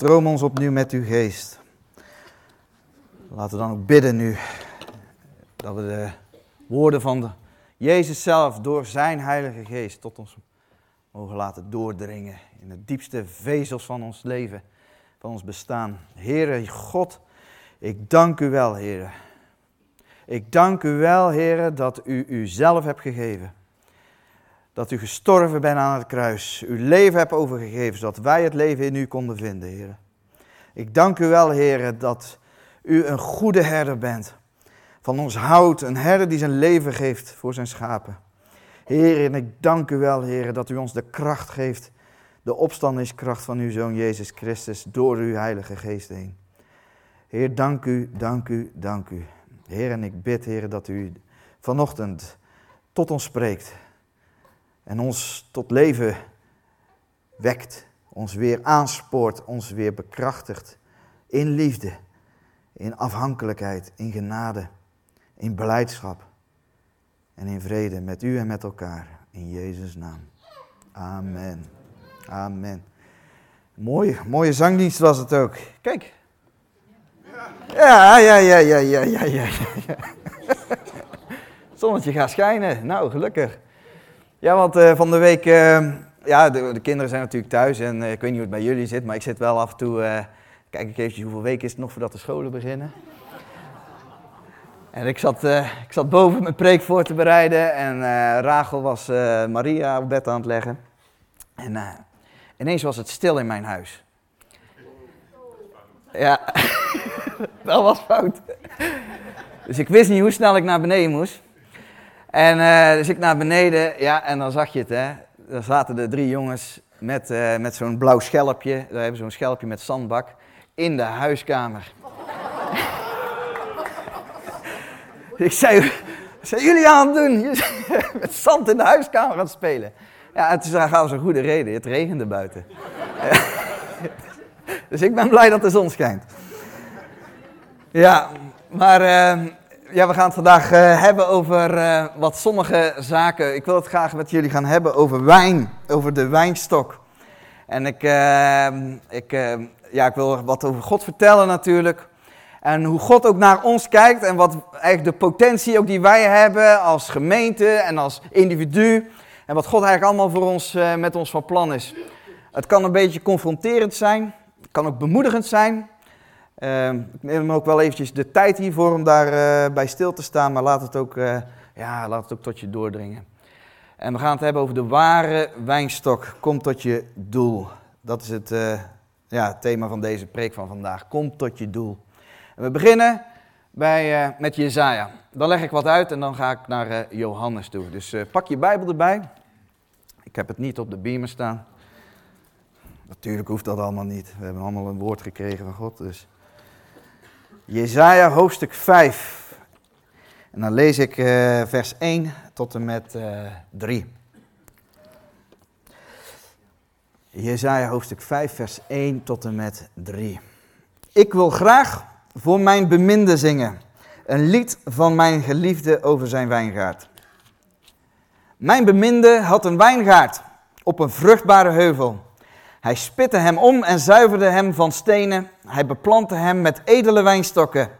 Stroom ons opnieuw met uw geest. Laten we dan ook bidden nu dat we de woorden van Jezus zelf door zijn Heilige Geest tot ons mogen laten doordringen in de diepste vezels van ons leven, van ons bestaan. Heere God, ik dank u wel, Heere. Ik dank u wel, Heere, dat u uzelf hebt gegeven. Dat u gestorven bent aan het kruis, uw leven hebt overgegeven, zodat wij het leven in u konden vinden, Heere. Ik dank u wel, Heere, dat u een goede herder bent. Van ons houdt, een herder die zijn leven geeft voor zijn schapen. Heer, en ik dank u wel, Heer, dat u ons de kracht geeft, de opstandingskracht van uw Zoon Jezus Christus, door uw Heilige Geest heen. Heer, dank u, dank u, dank u. Heer, en ik bid, Heer, dat u vanochtend tot ons spreekt en ons tot leven wekt, ons weer aanspoort, ons weer bekrachtigt in liefde, in afhankelijkheid, in genade, in beleidschap en in vrede met u en met elkaar. In Jezus' naam. Amen. Amen. Mooie, mooie zangdienst was het ook. Kijk. Ja, ja, ja, ja, ja, ja, ja. ja. Zonnetje gaat schijnen. Nou, gelukkig. Ja, want uh, van de week, uh, ja, de, de, kinderen zijn natuurlijk thuis en uh, ik weet niet hoe het bij jullie zit, maar ik zit wel af en toe, kijk ik even hoeveel weken is het nog voordat de scholen beginnen. En ik zat, ik zat boven mijn preek voor te bereiden en Rachel was Maria op bed aan het leggen. En ineens was het stil in mijn huis. Ja, dat was fout. Dus ik wist niet hoe snel ik naar beneden moest. En dus ik naar beneden, ja, en dan zag je het, hè. Daar zaten de drie jongens met, met zo'n blauw schelpje, daar hebben zo'n schelpje met zandbak, in de huiskamer. Ik zei, zijn jullie aan het doen? Met zand in de huiskamer aan het spelen. Ja, het is trouwens een goede reden. Het regende buiten. dus ik ben blij dat de zon schijnt. Ja, maar uh, ja, we gaan het vandaag uh, hebben over uh, wat sommige zaken. Ik wil het graag met jullie gaan hebben over wijn, over de wijnstok. En ik, ik, ja, ik wil wat over God vertellen natuurlijk. En hoe God ook naar ons kijkt en wat eigenlijk de potentie ook die wij hebben als gemeente en als individu. En wat God eigenlijk allemaal voor ons, uh, met ons van plan is. Het kan een beetje confronterend zijn. Het kan ook bemoedigend zijn. Uh, ik neem ook wel eventjes de tijd hiervoor om daarbij uh, bij stil te staan. Maar laat het, ook, uh, ja, laat het ook tot je doordringen. En we gaan het hebben over de ware wijnstok. Kom tot je doel. Dat is het ja, thema van deze preek van vandaag. Kom tot je doel. We beginnen bij, met Jezaja. Dan leg ik wat uit en dan ga ik naar Johannes toe. Dus pak je Bijbel erbij. Ik heb het niet op de beamer staan. Natuurlijk hoeft dat allemaal niet. We hebben allemaal een woord gekregen van God. Dus. Jezaja hoofdstuk 5. En dan lees ik vers 1 tot en met 3. Jezaja hoofdstuk 5 vers 1 tot en met 3. Ik wil graag voor mijn beminde zingen. Een lied van mijn geliefde over zijn wijngaard. Mijn beminde had een wijngaard op een vruchtbare heuvel. Hij spitte hem om en zuiverde hem van stenen. Hij beplantte hem met edele wijnstokken.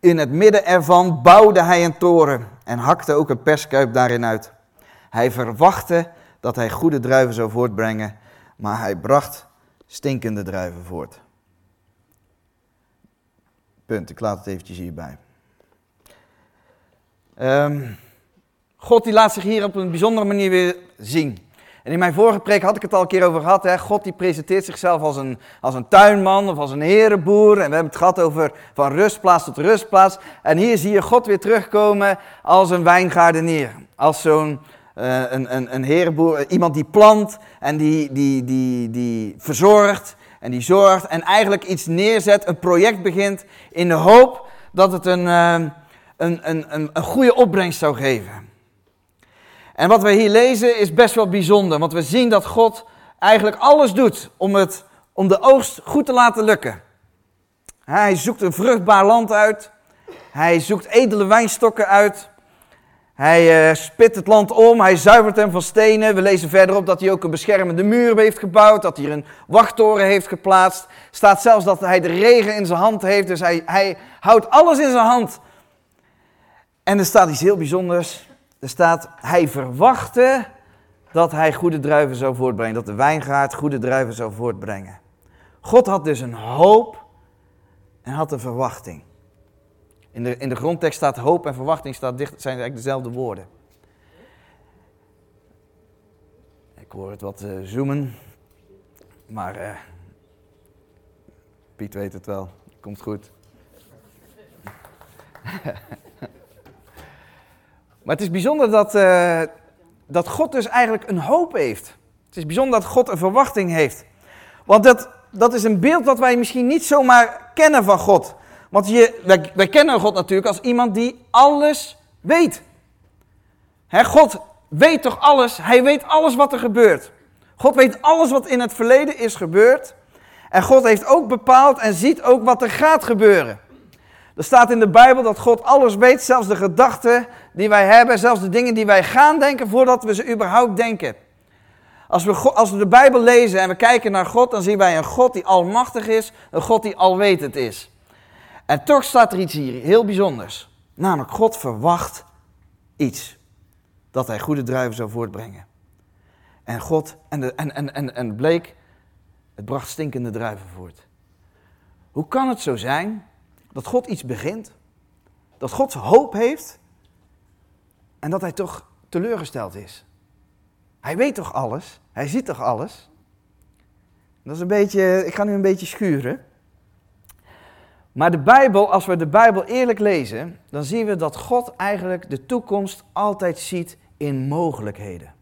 In het midden ervan bouwde hij een toren en hakte ook een perskuip daarin uit. Hij verwachtte dat hij goede druiven zou voortbrengen, maar hij bracht stinkende druiven voort. Punt. Ik laat het eventjes hierbij. Um, God die laat zich hier op een bijzondere manier weer zien. En in mijn vorige preek had ik het al een keer over gehad. Hè? God die presenteert zichzelf als een, als een tuinman of als een herenboer. En we hebben het gehad over van rustplaats tot rustplaats. En hier zie je God weer terugkomen als een wijngaardenier. Als zo'n uh, een, een, een herenboer, iemand die plant en die, die, die, die verzorgt en die zorgt en eigenlijk iets neerzet, een project begint in de hoop dat het een, een, een, een, een goede opbrengst zou geven. En wat we hier lezen is best wel bijzonder, want we zien dat God eigenlijk alles doet om, het, om de oogst goed te laten lukken. Hij zoekt een vruchtbaar land uit, hij zoekt edele wijnstokken uit, Hij uh, spit het land om, hij zuivert hem van stenen. We lezen verderop dat hij ook een beschermende muur heeft gebouwd, dat hij een wachttoren heeft geplaatst. Staat zelfs dat hij de regen in zijn hand heeft, dus hij, hij houdt alles in zijn hand. En er staat iets heel bijzonders. Er staat, hij verwachtte dat hij goede druiven zou voortbrengen, dat de wijngaard goede druiven zou voortbrengen. God had dus een hoop en had een verwachting. In de, in de grondtekst staat hoop en verwachting staat dicht, zijn eigenlijk dezelfde woorden. Ik hoor het wat uh, zoomen, maar uh, Piet weet het wel, komt goed. maar het is bijzonder dat, uh, dat God dus eigenlijk een hoop heeft. Het is bijzonder dat God een verwachting heeft. Want dat, dat is een beeld dat wij misschien niet zomaar kennen van God. Want je, wij, kennen God natuurlijk als iemand die alles weet. God weet toch alles? Hij weet alles wat er gebeurt. God weet alles wat in het verleden is gebeurd. En God heeft ook bepaald en ziet ook wat er gaat gebeuren. Er staat in de Bijbel dat God alles weet, zelfs de gedachten die wij hebben, zelfs de dingen die wij gaan denken voordat we ze überhaupt denken. Als we, als we de Bijbel lezen en we kijken naar God, dan zien wij een God die almachtig is, een God die alwetend is. En toch staat er iets hier heel bijzonders. Namelijk, God verwacht iets. Dat hij goede druiven zou voortbrengen. En God, en, en, en, en, en bleek, het bracht stinkende druiven voort. Hoe kan het zo zijn dat God iets begint? Dat God hoop heeft en dat hij toch teleurgesteld is? Hij weet toch alles? Hij ziet toch alles? Dat is een beetje, ik ga nu een beetje schuren. Maar de Bijbel, als we de Bijbel eerlijk lezen, dan zien we dat God eigenlijk de toekomst altijd ziet in mogelijkheden.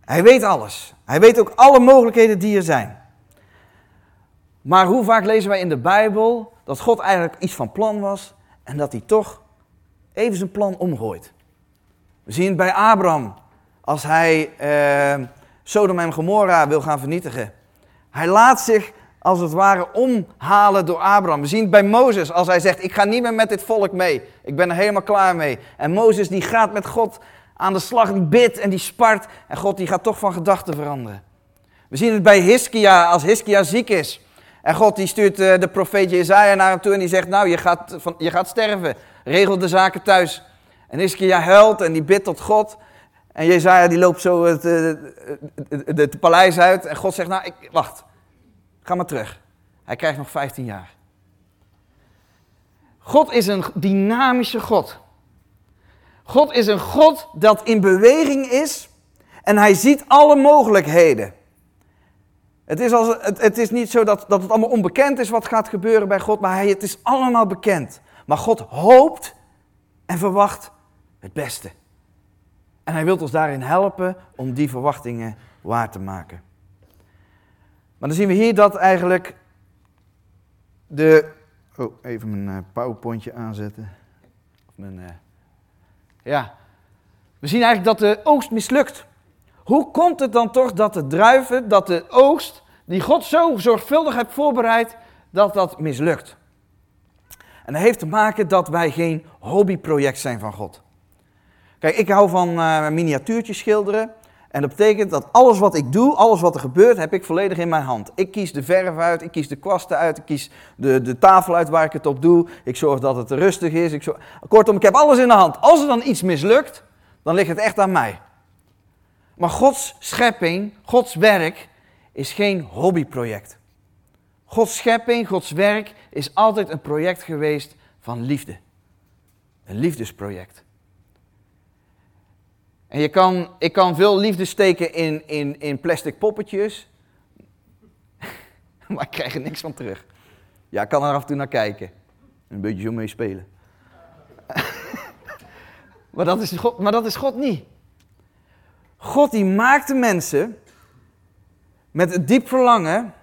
Hij weet alles. Hij weet ook alle mogelijkheden die er zijn. Maar hoe vaak lezen wij in de Bijbel dat God eigenlijk iets van plan was en dat hij toch even zijn plan omgooit? We zien het bij Abraham als hij eh, Sodom en Gomorra wil gaan vernietigen. Hij laat zich als het ware omhalen door Abraham. We zien het bij Mozes als hij zegt, ik ga niet meer met dit volk mee. Ik ben er helemaal klaar mee. En Mozes die gaat met God aan de slag, die bidt en die spart. En God die gaat toch van gedachten veranderen. We zien het bij Hiskia als Hiskia ziek is. En God die stuurt eh, de profeet Jezaja naar hem toe en die zegt, nou je gaat, van, je gaat sterven. Regel de zaken thuis. En Hiskia huilt en die bidt tot God. En Jezaja die loopt zo het, het, het, het, paleis uit. En God zegt, nou ik, wacht, Ga maar terug. Hij krijgt nog 15 jaar. God is een dynamische God. God is een God dat in beweging is en hij ziet alle mogelijkheden. Het is, als, het, is niet zo dat, dat het allemaal onbekend is wat gaat gebeuren bij God, maar hij, het is allemaal bekend. Maar God hoopt en verwacht het beste. En hij wil ons daarin helpen om die verwachtingen waar te maken. Maar dan zien we hier dat eigenlijk de. Oh, even mijn uh, powerpointje aanzetten. Of mijn, uh, ja. We zien eigenlijk dat de oogst mislukt. Hoe komt het dan toch dat de druiven, dat de oogst, die God zo zorgvuldig heeft voorbereid, dat dat mislukt? En dat heeft te maken dat wij geen hobbyproject zijn van God. Kijk, ik hou van uh, miniatuurtjes schilderen. En dat betekent dat alles wat ik doe, alles wat er gebeurt, heb ik volledig in mijn hand. Ik kies de verf uit, ik kies de kwasten uit, ik kies de, de tafel uit waar ik het op doe. Ik zorg dat het rustig is. Ik zorg... Kortom, ik heb alles in de hand. Als er dan iets mislukt, dan ligt het echt aan mij. Maar Gods schepping, Gods werk, is geen hobbyproject. Gods schepping, Gods werk is altijd een project geweest van liefde. Een liefdesproject. En je kan, ik kan veel liefde steken in, in, in plastic poppetjes, maar ik krijg er niks van terug. Ja, ik kan er af en toe naar kijken. Een beetje zo mee spelen. maar, dat is God, maar dat is God niet. God die maakte mensen met het diep verlangen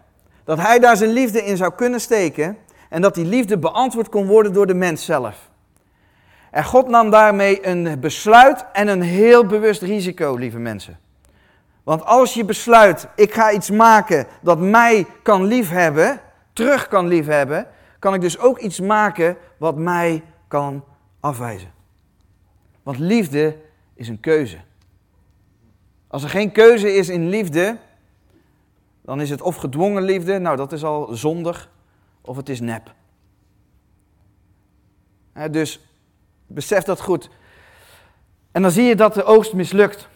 dat hij daar zijn liefde in zou kunnen steken en dat die liefde beantwoord kon worden door de mens zelf. En God nam daarmee een besluit en een heel bewust risico, lieve mensen. Want als je besluit, ik ga iets maken dat mij kan liefhebben, terug kan liefhebben, kan ik dus ook iets maken wat mij kan afwijzen. Want liefde is een keuze. Als er geen keuze is in liefde, dan is het of gedwongen liefde, nou dat is al zondig, of het is nep. dus besef dat goed. En dan zie je dat de oogst mislukt.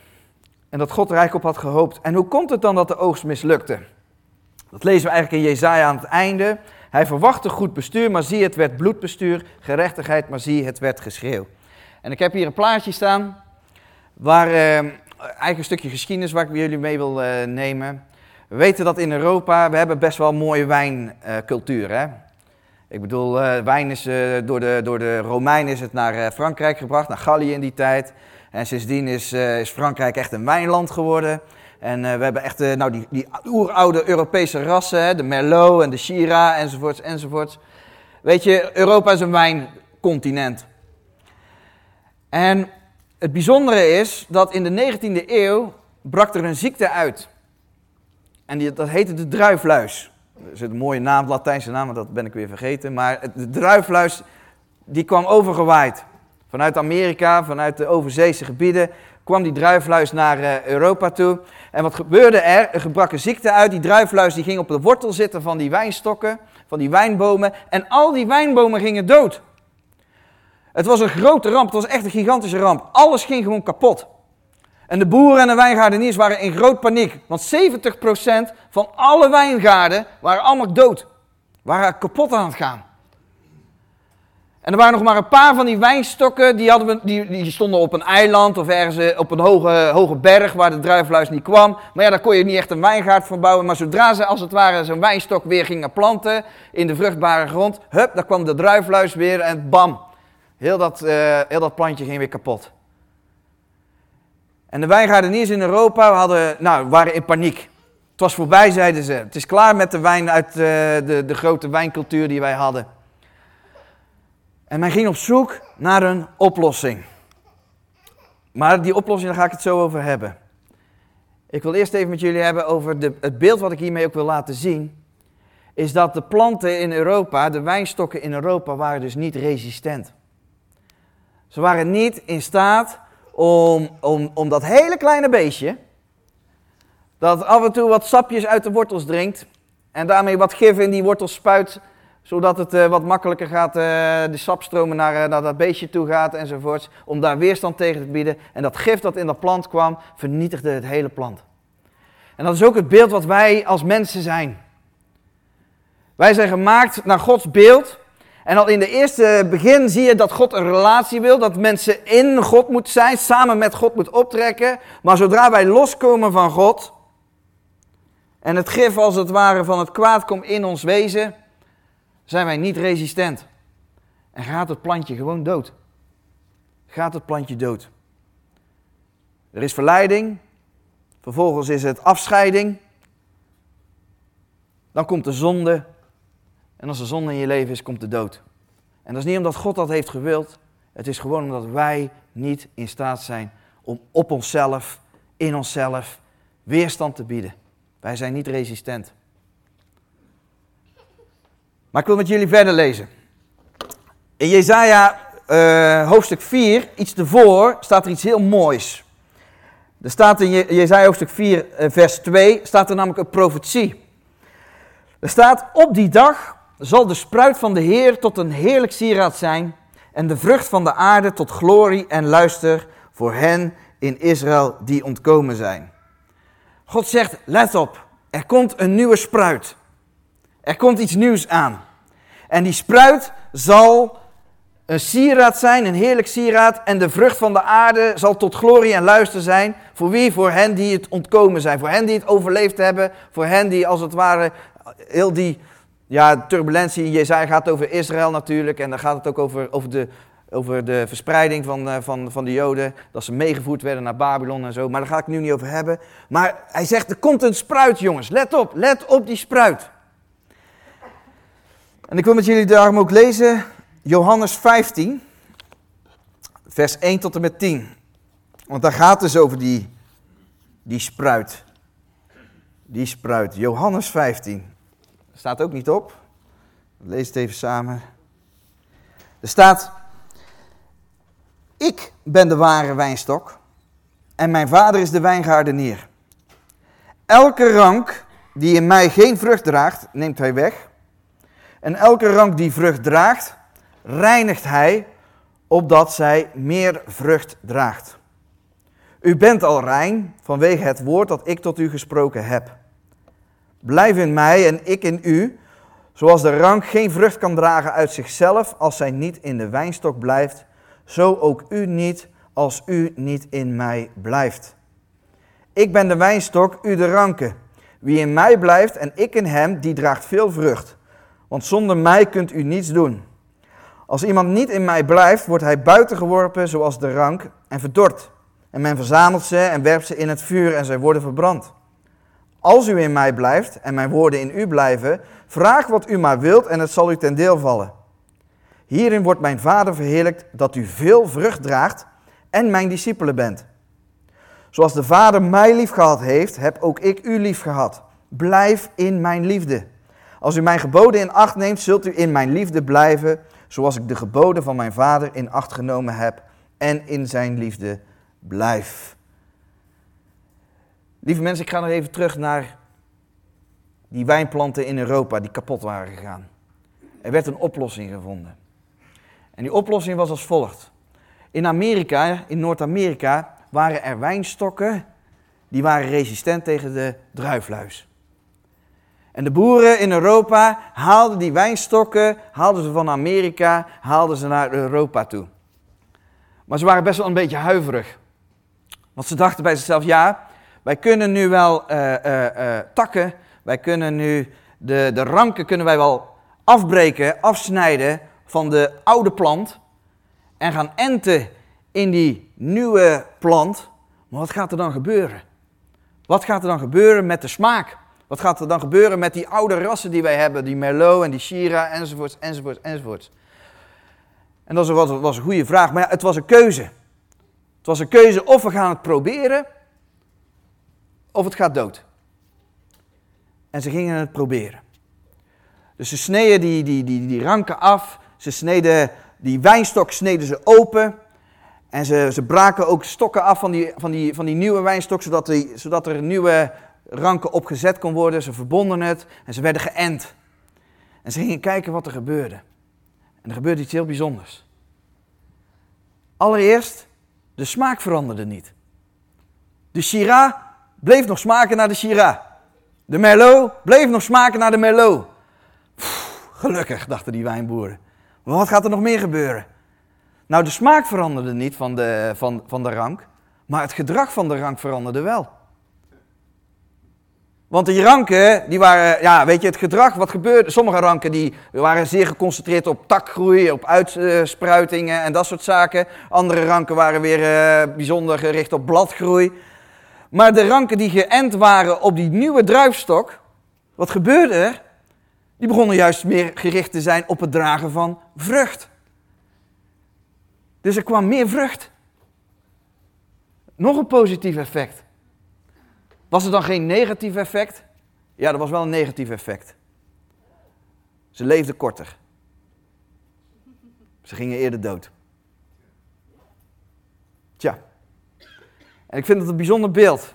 En dat God er eigenlijk op had gehoopt. En hoe komt het dan dat de oogst mislukte? Dat lezen we eigenlijk in Jezaja aan het einde. Hij verwachtte goed bestuur, maar zie het werd bloedbestuur. Gerechtigheid, maar zie het werd geschreeuw. En ik heb hier een plaatje staan. Waar eh, een stukje geschiedenis waar ik jullie mee wil eh, nemen. We weten dat in Europa, we hebben best wel mooie wijncultuur. hè? Ik bedoel, uh, wijn is uh, door, de, door de Romeinen is het naar Frankrijk gebracht, naar Gallië in die tijd. En sindsdien is, is Frankrijk echt een wijnland geworden. En we hebben echt nou, die, die oeroude Europese rassen, hè, de Merlot en de Shiraz enzovoorts enzovoorts. Weet je, Europa is een wijncontinent. En het bijzondere is dat in de 19e eeuw brak er een ziekte uit. En dat heette de druifluis. Dat is een mooie naam, Latijnse naam, maar dat ben ik weer vergeten. Maar de druifluis, die kwam overgewaaid. Vanuit Amerika, vanuit de overzeese gebieden, kwam die druifluis naar uh, Europa toe. En wat gebeurde er? Er gebrak een ziekte uit. Die druifluis die ging op de wortel zitten van die wijnstokken, van die wijnbomen. En al die wijnbomen gingen dood. Het was een grote ramp, het was echt een gigantische ramp. Alles ging gewoon kapot. En de boeren en de wijngaardeniers waren in groot paniek. Want 70% van alle wijngaarden waren allemaal dood. Waren kapot aan het gaan. En er waren nog maar een paar van die wijnstokken, die, hadden we, die, die stonden op een eiland of ergens eh, op een hoge, hoge berg waar de druifluis niet kwam. Maar ja, daar kon je niet echt een wijngaard voor bouwen. Maar zodra ze als het ware zo'n wijnstok weer gingen planten in de vruchtbare grond, hup, daar kwam de druifluis weer en bam, heel dat, uh, heel dat plantje ging weer kapot. En de wijngaardeniers in Europa hadden, nou, waren in paniek. Het was voorbij, zeiden ze. Het is klaar met de wijn uit uh, de, de grote wijncultuur die wij hadden. En men ging op zoek naar een oplossing. Maar die oplossing, daar ga ik het zo over hebben. Ik wil eerst even met jullie hebben over de, het beeld wat ik hiermee ook wil laten zien. Is dat de planten in Europa, de wijnstokken in Europa, waren dus niet resistent. Ze waren niet in staat om, om, om dat hele kleine beestje, dat af en toe wat sapjes uit de wortels drinkt en daarmee wat gif in die wortels spuit, zodat het uh, wat makkelijker gaat, uh, de sapstromen naar, uh, naar dat beestje toe gaat enzovoorts, om daar weerstand tegen te bieden. En dat gif dat in dat plant kwam, vernietigde het hele plant. En dat is ook het beeld wat wij als mensen zijn. Wij zijn gemaakt naar Gods beeld. En al in de eerste begin zie je dat God een relatie wil, dat mensen in God moeten zijn, samen met God moeten optrekken. Maar zodra wij loskomen van God en het gif als het ware van het kwaad komt in ons wezen, zijn wij niet resistent. En gaat het plantje gewoon dood. Gaat het plantje dood. Er is verleiding, vervolgens is het afscheiding. Dan komt de zonde. En als er zonde in je leven is, komt de dood. En dat is niet omdat God dat heeft gewild. Het is gewoon omdat wij niet in staat zijn om op onszelf, in onszelf, weerstand te bieden. Wij zijn niet resistent. Maar ik wil met jullie verder lezen. In Jezaja uh, hoofdstuk 4, iets ervoor, staat er iets heel moois. Er staat in Jezaja hoofdstuk 4, uh, eh, vers 2, staat er namelijk een profetie. Er staat, op die dag zal de spruit van de Heer tot een heerlijk sieraad zijn en de vrucht van de aarde tot glorie en luister voor hen in Israël die ontkomen zijn. God zegt, let op, er komt een nieuwe spruit. Er komt iets nieuws aan. En die spruit zal een sieraad zijn, een heerlijk sieraad. En de vrucht van de aarde zal tot glorie en luister zijn. Voor wie? Voor hen die het ontkomen zijn. Voor hen die het overleefd hebben. Voor hen die als het ware heel die ja, turbulentie Jezaja gaat over Israël natuurlijk. En dan gaat het ook over, over, de, over de verspreiding van, eh, van, van de Joden. Dat ze meegevoerd werden naar Babylon en zo. Maar daar ga ik nu niet over hebben. Maar hij zegt, er komt een spruit jongens. Let op, let op die spruit. En ik wil met jullie daarom ook lezen Johannes 15, vers 1 tot en met 10. Want daar gaat het dus over die, die spruit. Die spruit. Johannes 15. Staat ook niet op. Lees het even samen. Er staat. Ik ben de ware wijnstok en mijn vader is de wijngaardenier. Elke rank die in mij geen vrucht draagt, neemt hij weg. En elke rank die vrucht draagt, reinigt hij, opdat zij meer vrucht draagt. U bent al rein vanwege het woord dat ik tot u gesproken heb. Blijf in mij en ik in u, zoals de rank geen vrucht kan dragen uit zichzelf als zij niet in de wijnstok blijft, zo ook u niet als u niet in mij blijft. Ik ben de wijnstok, u de ranken. Wie in mij blijft en ik in hem, die draagt veel vrucht. Want zonder mij kunt u niets doen. Als iemand niet in mij blijft, wordt hij buitengeworpen zoals de rank en verdord. En men verzamelt ze en werpt ze in het vuur en zij worden verbrand. Als u in mij blijft en mijn woorden in u blijven, vraag wat u maar wilt en het zal u ten deel vallen. Hierin wordt mijn Vader verheerlijkt dat u veel vrucht draagt en mijn discipelen bent. Zoals de Vader mij lief gehad heeft, heb ook ik u lief gehad. Blijf in mijn liefde. Als u mijn geboden in acht neemt, zult u in mijn liefde blijven, zoals ik de geboden van mijn Vader in acht genomen heb en in zijn liefde blijf. Lieve mensen, ik ga nog even terug naar die wijnplanten in Europa die kapot waren gegaan. Er werd een oplossing gevonden. En die oplossing was als volgt. In Amerika, in Noord-Amerika, waren er wijnstokken die waren resistent tegen de druifluis. En de boeren in Europa haalden die wijnstokken, haalden ze van Amerika, haalden ze naar Europa toe. Maar ze waren best wel een beetje huiverig. Want ze dachten bij zichzelf, ja, wij kunnen nu wel uh, uh, uh, takken, wij kunnen nu de, de ranken kunnen wij wel afbreken, afsnijden van de oude plant en gaan enten in die nieuwe plant. Maar wat gaat er dan gebeuren? Wat gaat er dan gebeuren met de smaak? Wat gaat er dan gebeuren met die oude rassen die wij hebben, die Merlot en die Shiraz enzovoorts, enzovoorts, enzovoorts? En dat was, was een goede vraag, maar ja, het was een keuze. Het was een keuze of we gaan het proberen, of het gaat dood. En ze gingen het proberen. Dus ze sneden die, die, die, die ranken af, ze sneden die wijnstok sneden ze open. En ze, ze braken ook stokken af van die, van die, van die nieuwe wijnstok, zodat, die, zodat er nieuwe ranken opgezet kon worden. Ze verbonden het en ze werden geënt. En ze gingen kijken wat er gebeurde. En er gebeurde iets heel bijzonders. Allereerst, de smaak veranderde niet. De Shiraz bleef nog smaken naar de Shiraz. De Merlot bleef nog smaken naar de Merlot. Gelukkig, dachten die wijnboeren. Maar wat gaat er nog meer gebeuren? Nou, de smaak veranderde niet van de, van, van de rank, maar het gedrag van de rank veranderde wel. Want die ranken, die waren, ja, weet je, het gedrag, wat gebeurde? Sommige ranken die waren zeer geconcentreerd op takgroei, op uitspruitingen en dat soort zaken. Andere ranken waren weer uh, bijzonder gericht op bladgroei. Maar de ranken die geënt waren op die nieuwe druifstok, wat gebeurde er? Die begonnen juist meer gericht te zijn op het dragen van vrucht. Dus er kwam meer vrucht. Nog een positief effect. Was er dan geen negatief effect? Ja, er was wel een negatief effect. Ze leefden korter. Ze gingen eerder dood. Tja. En ik vind het een bijzonder beeld.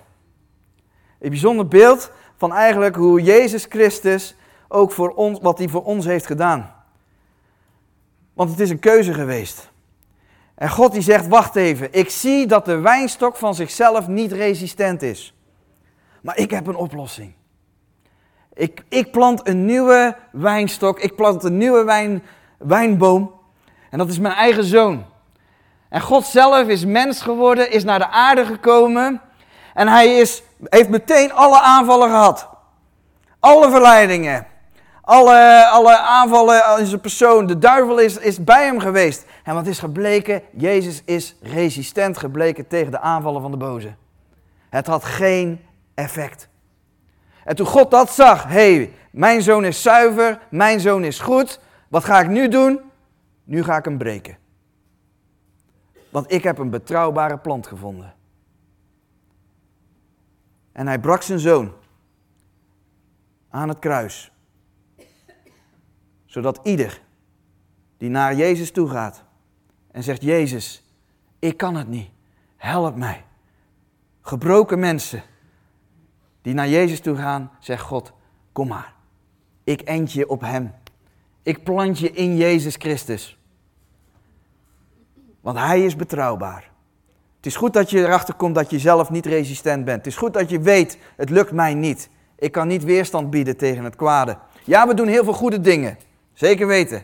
Een bijzonder beeld van eigenlijk hoe Jezus Christus ook voor ons, wat hij voor ons heeft gedaan. Want het is een keuze geweest. En God die zegt, wacht even, ik zie dat de wijnstok van zichzelf niet resistent is. Maar ik heb een oplossing. Ik, ik plant een nieuwe wijnstok, ik plant een nieuwe wijn, wijnboom. En dat is mijn eigen zoon. En God zelf is mens geworden, is naar de aarde gekomen. En hij is, heeft meteen alle aanvallen gehad. Alle verleidingen. Alle, alle aanvallen in zijn persoon. De duivel is, is bij hem geweest. En wat is gebleken? Jezus is resistent gebleken tegen de aanvallen van de boze. Het had geen effect. En toen God dat zag, hé, hey, mijn zoon is zuiver, mijn zoon is goed. Wat ga ik nu doen? Nu ga ik hem breken. Want ik heb een betrouwbare plant gevonden. En hij brak zijn zoon aan het kruis zodat ieder die naar Jezus toe gaat en zegt: Jezus, ik kan het niet. Help mij. Gebroken mensen die naar Jezus toe gaan, zegt God, kom maar. Ik end je op Hem. Ik plant je in Jezus Christus. Want Hij is betrouwbaar. Het is goed dat je erachter komt dat je zelf niet resistent bent. Het is goed dat je weet, het lukt mij niet. Ik kan niet weerstand bieden tegen het kwade. Ja, we doen heel veel goede dingen. Zeker weten.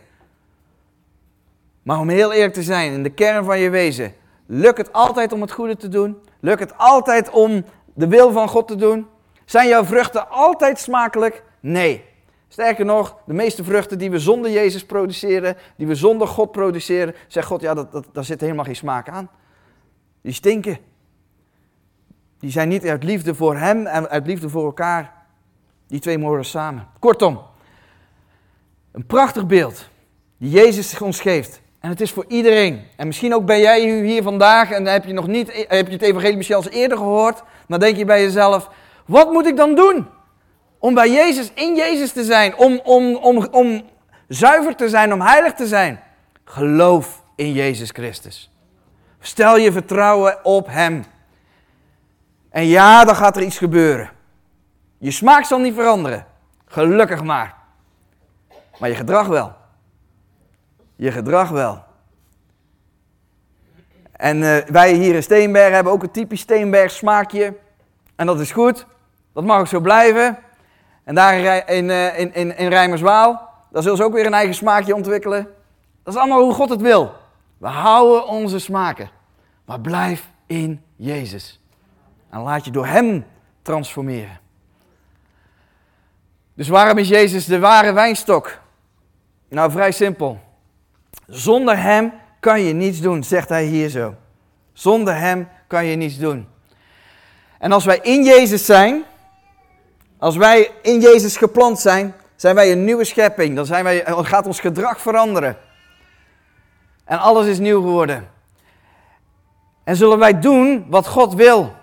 Maar om heel eerlijk te zijn, in de kern van je wezen, lukt het altijd om het goede te doen? Lukt het altijd om de wil van God te doen? Zijn jouw vruchten altijd smakelijk? Nee. Sterker nog, de meeste vruchten die we zonder Jezus produceren, die we zonder God produceren, zegt God, ja, dat, dat, daar zit helemaal geen smaak aan. Die stinken. Die zijn niet uit liefde voor Hem en uit liefde voor elkaar. Die twee mogen samen. Kortom, een prachtig beeld die Jezus ons geeft. En het is voor iedereen. En misschien ook ben jij hier vandaag en heb je nog niet, heb je het evangelie al eerder gehoord. Dan denk je bij jezelf, wat moet ik dan doen? Om bij Jezus, in Jezus te zijn. Om, om, om, om zuiver te zijn, om heilig te zijn. Geloof in Jezus Christus. Stel je vertrouwen op Hem. En ja, dan gaat er iets gebeuren. Je smaak zal niet veranderen. Gelukkig maar. Maar je gedrag wel. Je gedrag wel. En uh, wij hier in Steenberg hebben ook een typisch Steenberg smaakje. En dat is goed. Dat mag ook zo blijven. En daar in, uh, in, in, in Rijmerswaal, daar zullen ze ook weer een eigen smaakje ontwikkelen. Dat is allemaal hoe God het wil. We houden onze smaken. Maar blijf in Jezus. En laat je door Hem transformeren. Dus waarom is Jezus de ware wijnstok? Nou, vrij simpel. Zonder Hem kan je niets doen, zegt hij hier zo. Zonder Hem kan je niets doen. En als wij in Jezus zijn, als wij in Jezus geplant zijn, zijn wij een nieuwe schepping. Dan, zijn wij, gaat ons gedrag veranderen. En alles is nieuw geworden. En zullen wij doen wat God wil.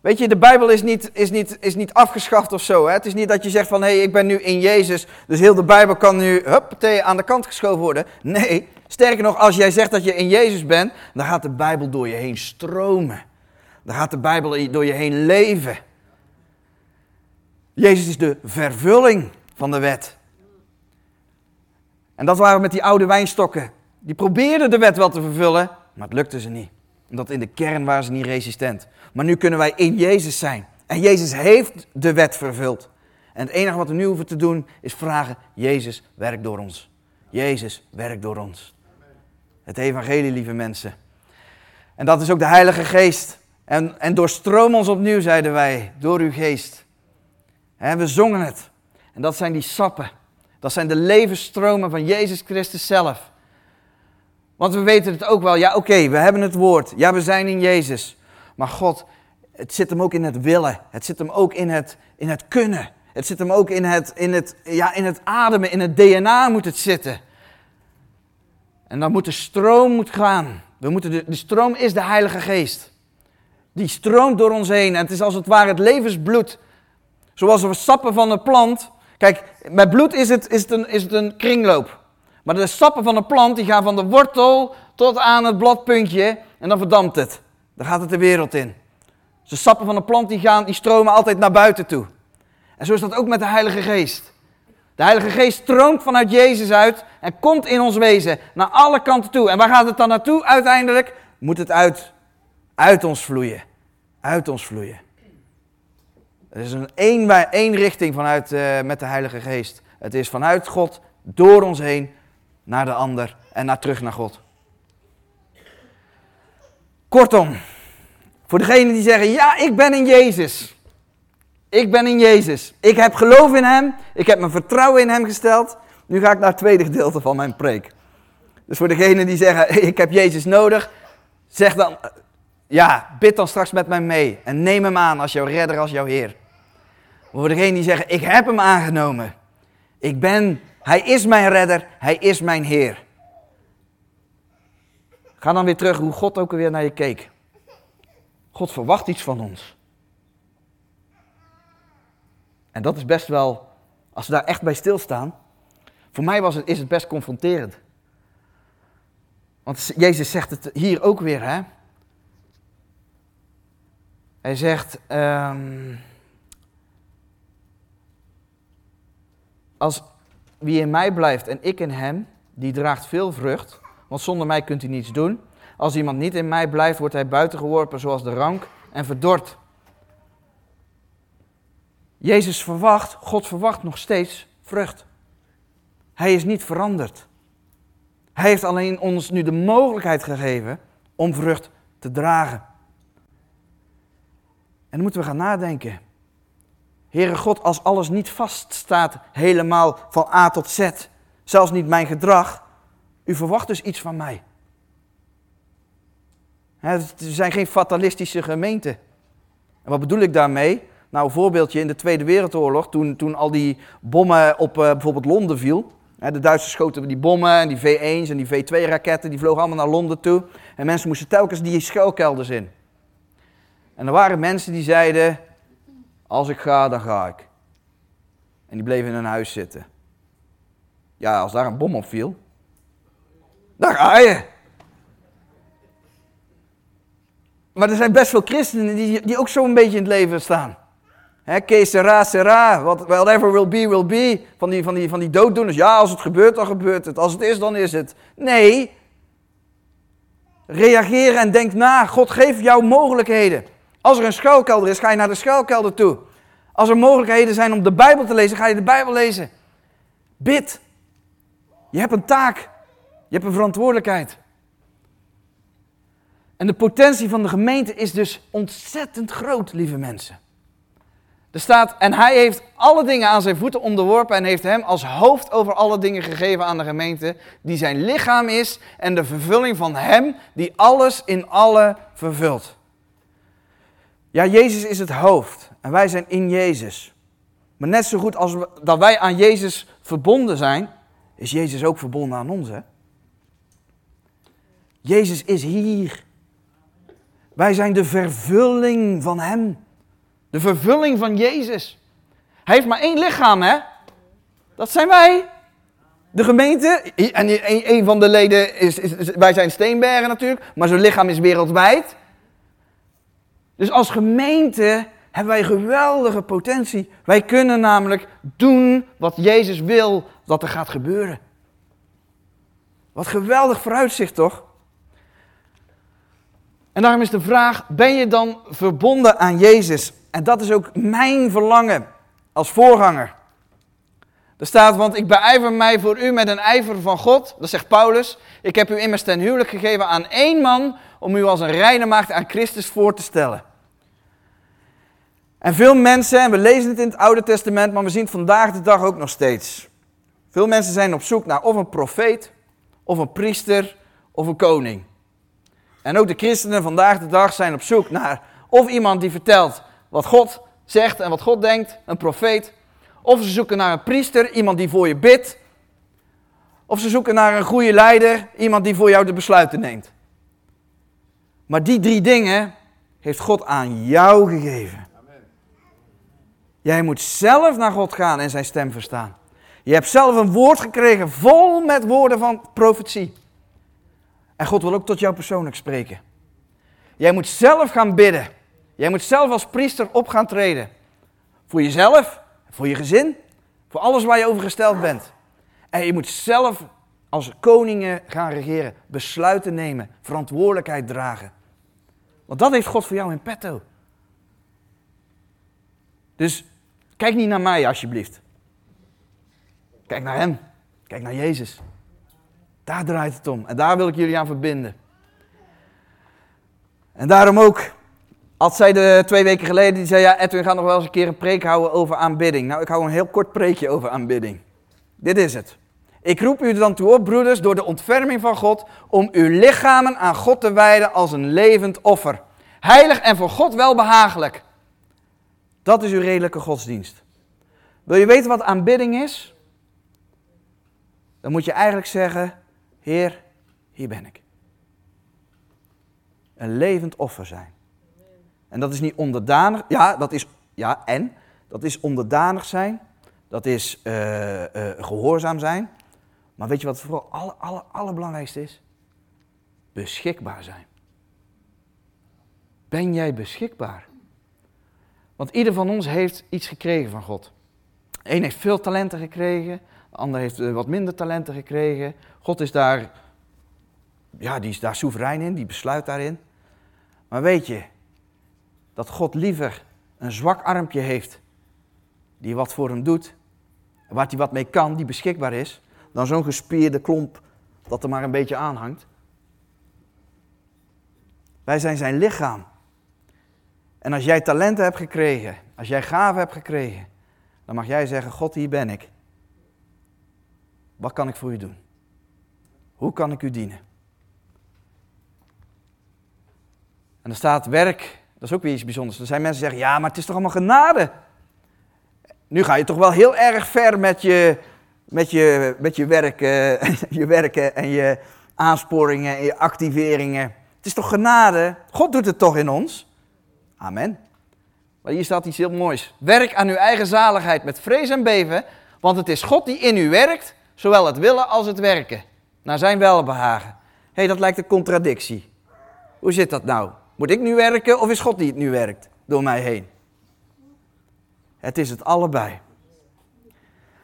Weet je, de Bijbel is niet, is niet, is niet afgeschaft of zo. Hè? Het is niet dat je zegt van, hé, ik ben nu in Jezus, dus heel de Bijbel kan nu, huppatee, aan de kant geschoven worden. Nee, sterker nog, als jij zegt dat je in Jezus bent, dan gaat de Bijbel door je heen stromen. Dan gaat de Bijbel door je heen leven. Jezus is de vervulling van de wet. En dat waren met die oude wijnstokken. Die probeerden de wet wel te vervullen, maar het lukte ze niet. Omdat in de kern waren ze niet resistent. Maar nu kunnen wij in Jezus zijn. En Jezus heeft de wet vervuld. En het enige wat we nu hoeven te doen is vragen: Jezus, werk door ons. Jezus, werk door ons. Het evangelie, lieve mensen. En dat is ook de Heilige Geest. En, en doorstroom ons opnieuw, zeiden wij, door uw geest. We zongen het. En dat zijn die sappen. Dat zijn de levensstromen van Jezus Christus zelf. Want we weten het ook wel. Ja, oké, we hebben het woord. Ja, we zijn in Jezus. Maar God, het zit hem ook in het willen. Het zit hem ook in het, in het kunnen. Het zit hem ook in het, in, het, ja, in het ademen, in het DNA moet het zitten. En dan moet de stroom moet gaan. We moeten de, de stroom is de Heilige Geest. Die stroomt door ons heen. En het is als het ware het levensbloed. Zoals we sappen van een plant. Kijk, met bloed is het, is het, een, is het een kringloop. Maar de sappen van een plant die gaan van de wortel tot aan het bladpuntje en dan verdampt het. Dan gaat het de wereld in. Dus de sappen van een plant die, gaan, die stromen altijd naar buiten toe. En zo is dat ook met de Heilige Geest. De Heilige Geest stroomt vanuit Jezus uit en komt in ons wezen naar alle kanten toe. En waar gaat het dan naartoe uiteindelijk? Moet het uit, uit ons vloeien. Uit ons vloeien. Het is een één, één richting vanuit, uh, met de Heilige Geest. Het is vanuit God, door ons heen, naar de ander en naar terug naar God. Kortom, voor degenen die zeggen, ja, ik ben in Jezus. Ik ben in Jezus. Ik heb geloof in Hem. Ik heb mijn vertrouwen in Hem gesteld. Nu ga ik naar het tweede gedeelte van mijn preek. Dus voor degenen die zeggen, ik heb Jezus nodig, zeg dan, ja, bid dan straks met mij mee. En neem Hem aan als jouw redder, als jouw Heer. Voor degenen die zeggen, ik heb Hem aangenomen. Ik ben, Hij is mijn redder, Hij is mijn Heer. Ga dan weer terug hoe God ook weer naar je keek. God verwacht iets van ons. En dat is best wel, als we daar echt bij stilstaan, voor mij was het, is het best confronterend. Want Jezus zegt het hier ook weer, hè? Hij zegt, ehm, als wie in mij blijft en ik in hem, die draagt veel vrucht, want zonder mij kunt u niets doen. Als iemand niet in mij blijft, wordt hij buitengeworpen zoals de rank en verdord. Jezus verwacht, God verwacht nog steeds vrucht. Hij is niet veranderd. Hij heeft alleen ons nu de mogelijkheid gegeven om vrucht te dragen. En dan moeten we gaan nadenken. Heere God, als alles niet vaststaat helemaal van A tot Z, zelfs niet mijn gedrag, u verwacht dus iets van mij. We zijn geen fatalistische gemeente. En wat bedoel ik daarmee? Nou, een voorbeeldje in de Tweede Wereldoorlog, toen, toen al die bommen op uh, bijvoorbeeld Londen viel. De Duitsers schoten die bommen en die V1's en die V2-raketten, die vlogen allemaal naar Londen toe. En mensen moesten telkens die schuilkelders in. En er waren mensen die zeiden, als ik ga, dan ga ik. En die bleven in hun huis zitten. Ja, als daar een bom op viel, dan ga je. Maar er zijn best veel christenen die, die ook zo een beetje in het leven staan. He, sera, whatever will be, will be. Van die, van, die, van die dooddoeners. Ja, als het gebeurt, dan gebeurt het. Als het is, dan is het. Nee. Reageer en denk na. God geeft jou mogelijkheden. Als er een schuilkelder is, ga je naar de schuilkelder toe. Als er mogelijkheden zijn om de Bijbel te lezen, ga je de Bijbel lezen. Bid. Je hebt een taak. Je hebt een verantwoordelijkheid. En de potentie van de gemeente is dus ontzettend groot, lieve mensen. Er staat, en hij heeft alle dingen aan zijn voeten onderworpen en heeft hem als hoofd over alle dingen gegeven aan de gemeente, die zijn lichaam is en de vervulling van hem die alles in alle vervult. Ja, Jezus is het hoofd en wij zijn in Jezus. Maar net zo goed als dat wij aan Jezus verbonden zijn, is Jezus ook verbonden aan ons. Hè? Jezus is hier. Wij zijn de vervulling van Hem. De vervulling van Jezus. Hij heeft maar één lichaam, hè? Dat zijn wij. De gemeente. En een van de leden is, is, is wij zijn Steenbergen natuurlijk, maar zijn lichaam is wereldwijd. Dus als gemeente hebben wij geweldige potentie. Wij kunnen namelijk doen wat Jezus wil dat er gaat gebeuren. Wat geweldig vooruitzicht toch? En daarom is de vraag, ben je dan verbonden aan Jezus? En dat is ook mijn verlangen als voorganger. Er staat, want ik beijver mij voor u met een ijver van God. Dat zegt Paulus. Ik heb u immers ten huwelijk gegeven aan één man om u als een reine maagd aan Christus voor te stellen. En veel mensen, en we lezen het in het Oude Testament, maar we zien het vandaag de dag ook nog steeds. Veel mensen zijn op zoek naar of een profeet, of een priester, of een koning. En ook de christenen vandaag de dag zijn op zoek naar of iemand die vertelt wat God zegt en wat God denkt, een profeet. Of ze zoeken naar een priester, iemand die voor je bidt. Of ze zoeken naar een goede leider, iemand die voor jou de besluiten neemt. Maar die drie dingen heeft God aan jou gegeven. Jij moet zelf naar God gaan en zijn stem verstaan. Je hebt zelf een woord gekregen vol met woorden van profetie. En God wil ook tot jou persoonlijk spreken. Jij moet zelf gaan bidden. Jij moet zelf als priester op gaan treden. Voor jezelf, voor je gezin, voor alles waar je over gesteld bent. En je moet zelf als koningen gaan regeren, besluiten nemen, verantwoordelijkheid dragen. Want dat heeft God voor jou in petto. Dus kijk niet naar mij alsjeblieft. Kijk naar Hem. Kijk naar Jezus. Daar draait het om. En daar wil ik jullie aan verbinden. En daarom ook, als zij de twee weken geleden, die zei, ja Edwin gaat nog wel eens een keer een preek houden over aanbidding. Nou, ik hou een heel kort preekje over aanbidding. Dit is het. Ik roep u dan toe op, broeders, door de ontferming van God, om uw lichamen aan God te wijden als een levend offer. Heilig en voor God welbehagelijk. Dat is uw redelijke godsdienst. Wil je weten wat aanbidding is? Dan moet je eigenlijk zeggen, Heer, hier ben ik. Een levend offer zijn. En dat is niet onderdanig. Ja, dat is. Ja, en. Dat is onderdanig zijn. Dat is uh, uh, gehoorzaam zijn. Maar weet je wat vooral alle, alle, allerbelangrijkste is? Beschikbaar zijn. Ben jij beschikbaar? Want ieder van ons heeft iets gekregen van God. Eén heeft veel talenten gekregen, de ander heeft eh, wat minder talenten gekregen. God is daar, ja, die is daar soeverein in, die besluit daarin. Maar weet je, dat God liever een zwak armpje heeft, die wat voor hem doet, waar hij wat mee kan, die beschikbaar is, dan zo'n gespierde klomp dat er maar een beetje aanhangt. Wij zijn zijn lichaam. En als jij talenten hebt gekregen, als jij gaven hebt gekregen, dan mag jij zeggen: God, hier ben ik. Wat kan ik voor u doen? Hoe kan ik u dienen? En er staat werk, is ook weer iets bijzonders. Er zijn mensen die zeggen: ja, maar het is toch allemaal genade? Nu ga je toch wel heel erg ver met je, met je, met je, werk, uh, je werken en je aansporingen en je activeringen. Het is toch genade? God doet het toch in ons? Amen. Maar hier staat iets heel moois. Werk aan uw eigen zaligheid met vrees en beven, want het is God die in u werkt, zowel het willen als het werken, naar zijn welbehagen. Hé, hey, dat lijkt een contradictie. Hoe zit dat nou? Moet ik nu werken of is God die het nu werkt door mij heen? Het is het allebei.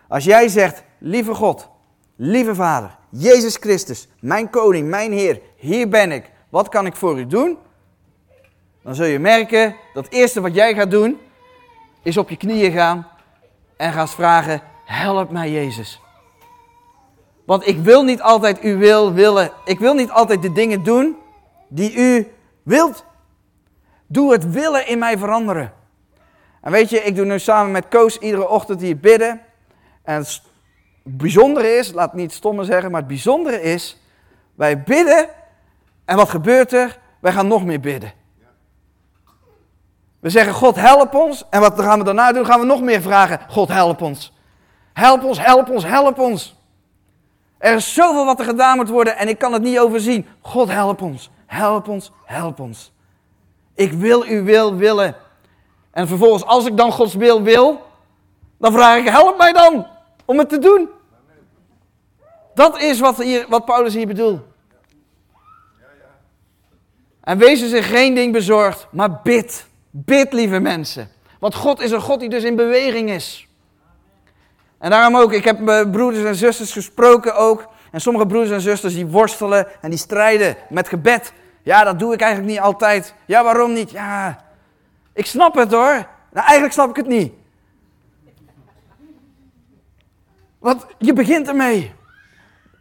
Als jij zegt, lieve God, lieve Vader, Jezus Christus, mijn koning, mijn Heer, hier ben ik. Wat kan ik voor u doen? Dan zul je merken dat het eerste wat jij gaat doen, is op je knieën gaan en gaan vragen, help mij Jezus. Want ik wil niet altijd uw wil willen. Ik wil niet altijd de dingen doen die u wilt. Doe het willen in mij veranderen. En weet je, ik doe nu samen met Koos iedere ochtend hier bidden. En het bijzondere is, laat niet stommen zeggen, maar het bijzondere is, wij bidden en wat gebeurt er? Wij gaan nog meer bidden. We zeggen, God help ons. En wat gaan we daarna doen? Gaan we nog meer vragen, God help ons. Help ons, help ons, help ons. Er is zoveel wat er gedaan moet worden en ik kan het niet overzien. God help ons, help ons, help ons. Ik wil uw wil willen. En vervolgens, als ik dan Gods wil wil, dan vraag ik, help mij dan om het te doen. Dat is wat, hier, wat Paulus hier bedoelt. En wees zich geen ding bezorgd, maar bid. Bid, lieve mensen. Want God is een God die dus in beweging is. En daarom ook, ik heb mijn broeders en zusters gesproken ook. En sommige broeders en zusters die worstelen en die strijden met gebed. Ja, dat doe ik eigenlijk niet altijd. Ja, waarom niet? Ja, ik snap het hoor. Nou, eigenlijk snap ik het niet. Want je begint ermee.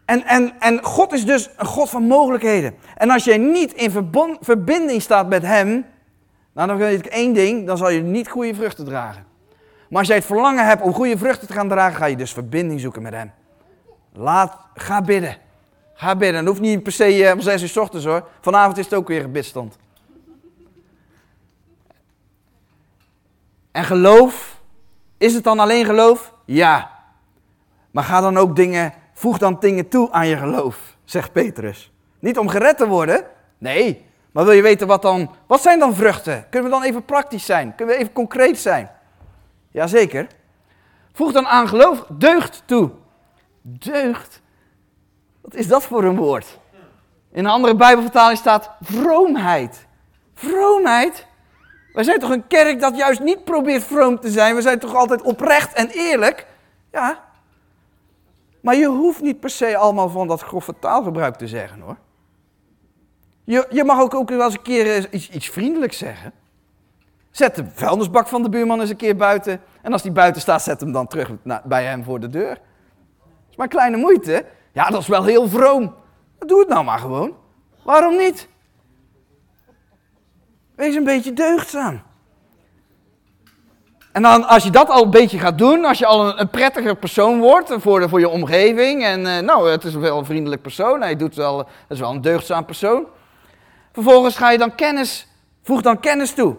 En, en, en God is dus een God van mogelijkheden. En als jij niet in verbinding staat met Hem, nou dan weet ik één ding, dan zal je niet goede vruchten dragen. Maar als jij het verlangen hebt om goede vruchten te gaan dragen, ga je dus verbinding zoeken met Hem. Laat, ga bidden. Ga bidden. Dat hoeft niet per se eh, om zes uur s ochtends hoor. Vanavond is het ook weer gebidstand. En geloof, is het dan alleen geloof? Ja. Maar ga dan ook dingen, voeg dan dingen toe aan je geloof, zegt Petrus. Niet om gered te worden, nee. Maar wil je weten wat dan, wat zijn dan vruchten? Kunnen we dan even praktisch zijn? Kunnen we even concreet zijn? Jazeker. Voeg dan aan geloof deugd toe. Deugd? Wat is dat voor een woord? In een andere Bijbelvertaling staat vroomheid. Vroomheid? Wij zijn toch een kerk dat juist niet probeert vroom te zijn. We zijn toch altijd oprecht en eerlijk? Ja. Maar je hoeft niet per se allemaal van dat grove taalgebruik te zeggen hoor. Je, je mag ook, ook wel eens een keer iets, iets vriendelijks zeggen. Zet de vuilnisbak van de buurman eens een keer buiten. En als die buiten staat, zet hem dan terug bij hem voor de deur. Dat is maar kleine moeite. Ja, dat is wel heel vroom. Doe het nou maar gewoon. Waarom niet? Wees een beetje deugdzaam. En dan, als je dat al een beetje gaat doen, als je al een, prettiger persoon wordt voor, voor je omgeving. En uh, nou, het is wel een vriendelijk persoon. Hij doet wel, het is wel een deugdzaam persoon. Vervolgens ga je dan kennis, voeg dan kennis toe.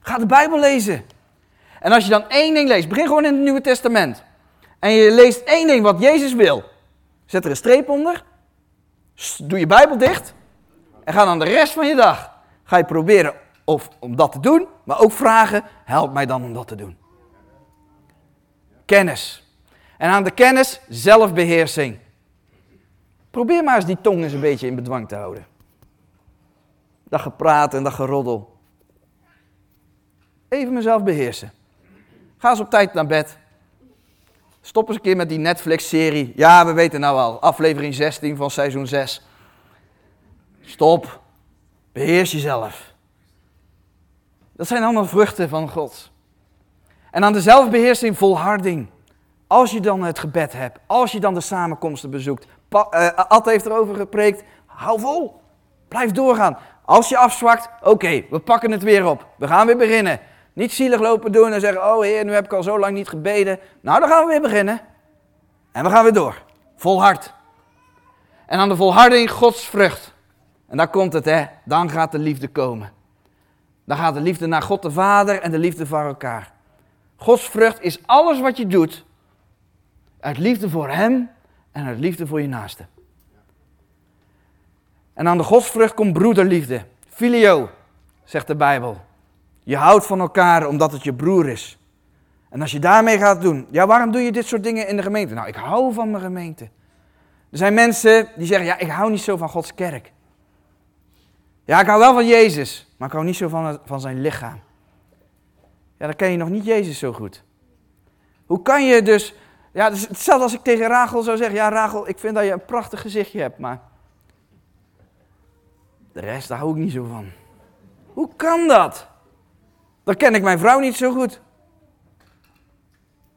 Ga de Bijbel lezen. En als je dan één ding leest, begin gewoon in het Nieuwe Testament. En je leest één ding wat Jezus wil. Zet er een streep onder. Doe je Bijbel dicht. En ga dan de rest van je dag. Ga je proberen of om dat te doen, maar ook vragen, help mij dan om dat te doen. Kennis. En aan de kennis zelfbeheersing. Probeer maar eens die tong eens een beetje in bedwang te houden. Dat gepraat en dat geroddel. even mezelf beheersen. Ga eens op tijd naar bed. Stop eens een keer met die Netflix-serie. Ja, we weten nou al. Aflevering 16 van seizoen 6. Stop. Beheers jezelf. Dat zijn allemaal vruchten van God. En aan de zelfbeheersing volharding. Als je dan het gebed hebt, als je dan de samenkomsten bezoekt. Pa, uh, Ad heeft erover gepreekt. Hou vol. Blijf doorgaan. Als je afzwakt, oké, we pakken het weer op. We gaan weer beginnen. Niet zielig lopen doen en zeggen, oh heer, nu heb ik al zo lang niet gebeden. Nou, dan gaan we weer beginnen. En we gaan weer door. Volhard. En aan de volharding Gods vrucht. En daar komt het, hè. Dan gaat de liefde komen. Dan gaat de liefde naar God de Vader en de liefde voor elkaar. Gods vrucht is alles wat je doet. Uit liefde voor Hem en uit liefde voor je naaste. En aan de godsvrucht komt broederliefde. Filio, zegt de Bijbel. Je houdt van elkaar omdat het je broer is. En als je daarmee gaat doen, ja, waarom doe je dit soort dingen in de gemeente? Nou, ik hou van mijn gemeente. Er zijn mensen die zeggen, ja, ik hou niet zo van Gods kerk. Ja, ik hou wel van Jezus, maar ik hou niet zo van, van zijn lichaam. Ja, dan ken je nog niet Jezus zo goed. Hoe kan je dus, ja, hetzelfde als ik tegen Rachel zou zeggen, ja, Rachel, ik vind dat je een prachtig gezichtje hebt, maar de rest, daar hou ik niet zo van. Hoe kan dat? Dan ken ik mijn vrouw niet zo goed.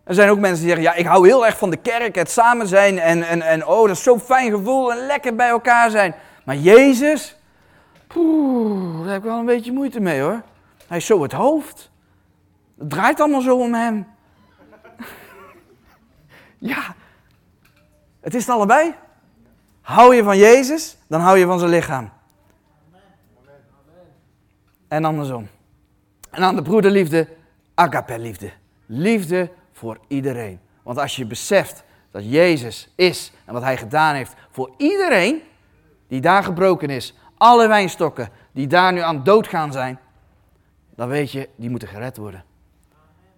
Er zijn ook mensen die zeggen, ja, ik hou heel erg van de kerk, het samen zijn en, en, en oh, dat is zo'n fijn gevoel en lekker bij elkaar zijn. Maar Jezus, poeh, daar heb ik wel een beetje moeite mee hoor. Hij is zo het hoofd. Het draait allemaal zo om hem. ja, het is het allebei. Hou je van Jezus, dan hou je van zijn lichaam. En andersom. En aan de broederliefde, agape liefde. Liefde voor iedereen. Want als je beseft dat Jezus is en wat hij gedaan heeft voor iedereen die daar gebroken is, alle wijnstokken die daar nu aan dood gaan zijn, dan weet je, die moeten gered worden.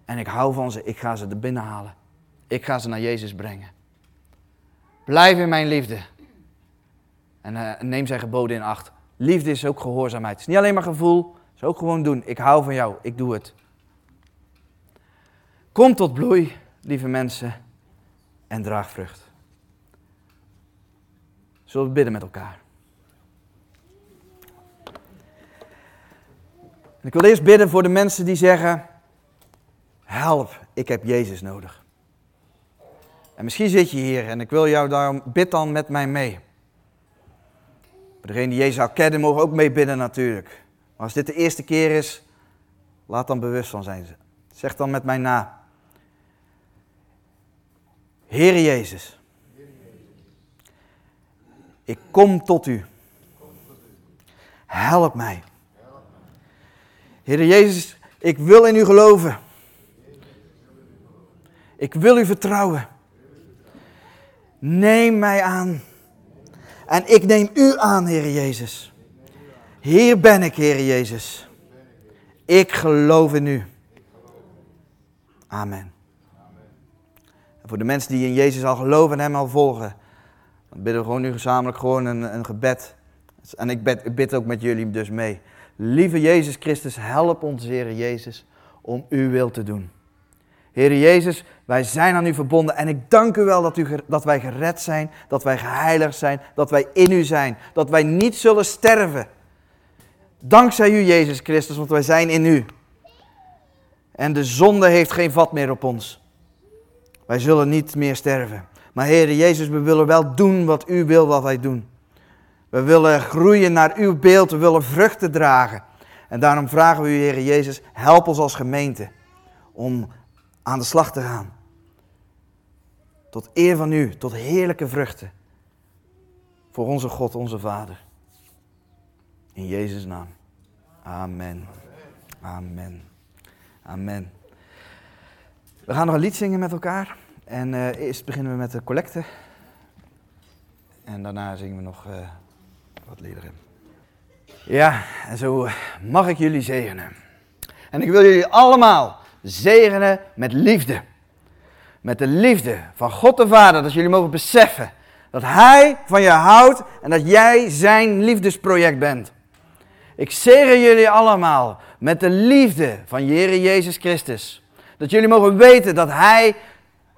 En ik hou van ze, ik ga ze er binnen halen. Ik ga ze naar Jezus brengen. Blijf in mijn liefde. En uh, neem zijn geboden in acht. Liefde is ook gehoorzaamheid. Het is niet alleen maar gevoel, is ook gewoon doen. Ik hou van jou, ik doe het. Kom tot bloei, lieve mensen, en draag vrucht. Zullen we bidden met elkaar? ik wil eerst bidden voor de mensen die zeggen: Help, ik heb Jezus nodig. En misschien zit je hier en ik wil jou daarom, bid dan met mij mee. Voor degene die Jezus al kennen, mogen ook mee bidden natuurlijk. Maar als dit de eerste keer is, laat dan bewust van zijn. Zeg dan met mij na. Heere Jezus, ik kom tot u. Help mij. Heere Jezus, ik wil in u geloven. Ik wil u vertrouwen. Neem mij aan. En ik neem u aan, Heer Jezus. Hier ben ik, Heer Jezus. Ik geloof in u. Amen. En voor de mensen die in Jezus al geloven en hem al volgen, dan bidden we gewoon nu gezamenlijk gewoon een, een gebed. En ik bid, ik bid ook met jullie dus mee. Lieve Jezus Christus, help ons, Heer Jezus, om uw wil te doen. Heer Jezus, wij zijn aan u verbonden en ik dank u wel dat, u, dat wij gered zijn, dat wij geheiligd zijn, dat wij in u zijn, dat wij niet zullen sterven. Dankzij u, Jezus Christus, want wij zijn in u. En de zonde heeft geen vat meer op ons. Wij zullen niet meer sterven. Maar Heer Jezus, we willen wel doen wat u wil wat wij doen. We willen groeien naar uw beeld, we willen vruchten dragen. En daarom vragen we u, Heer Jezus, help ons als gemeente om aan de slag te gaan. Tot eer van u, tot heerlijke vruchten. Voor onze God, onze Vader. In Jezus' naam. Amen. Amen. Amen. We gaan nog een lied zingen met elkaar. En uh, eerst beginnen we met de collecte. En daarna zingen we nog uh, wat liederen. Ja, en zo mag ik jullie zegenen. En ik wil jullie allemaal zegenen met liefde. Met de liefde van God de Vader. Dat jullie mogen beseffen dat Hij van je houdt en dat jij zijn liefdesproject bent. Ik zegen jullie allemaal met de liefde van Jere Jezus Christus. Dat jullie mogen weten dat Hij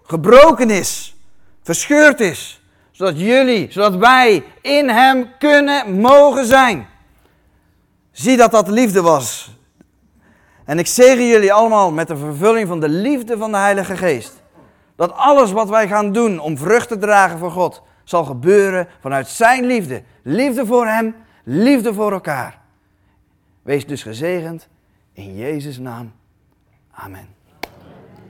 gebroken is, verscheurd is, zodat jullie, zodat wij in Hem kunnen mogen zijn. Zie dat dat liefde was. En ik zegen jullie allemaal met de vervulling van de liefde van de Heilige Geest. Dat alles wat wij gaan doen om vrucht te dragen voor God, zal gebeuren vanuit Zijn liefde. Liefde voor Hem, liefde voor elkaar. Wees dus gezegend in Jezus' naam. Amen.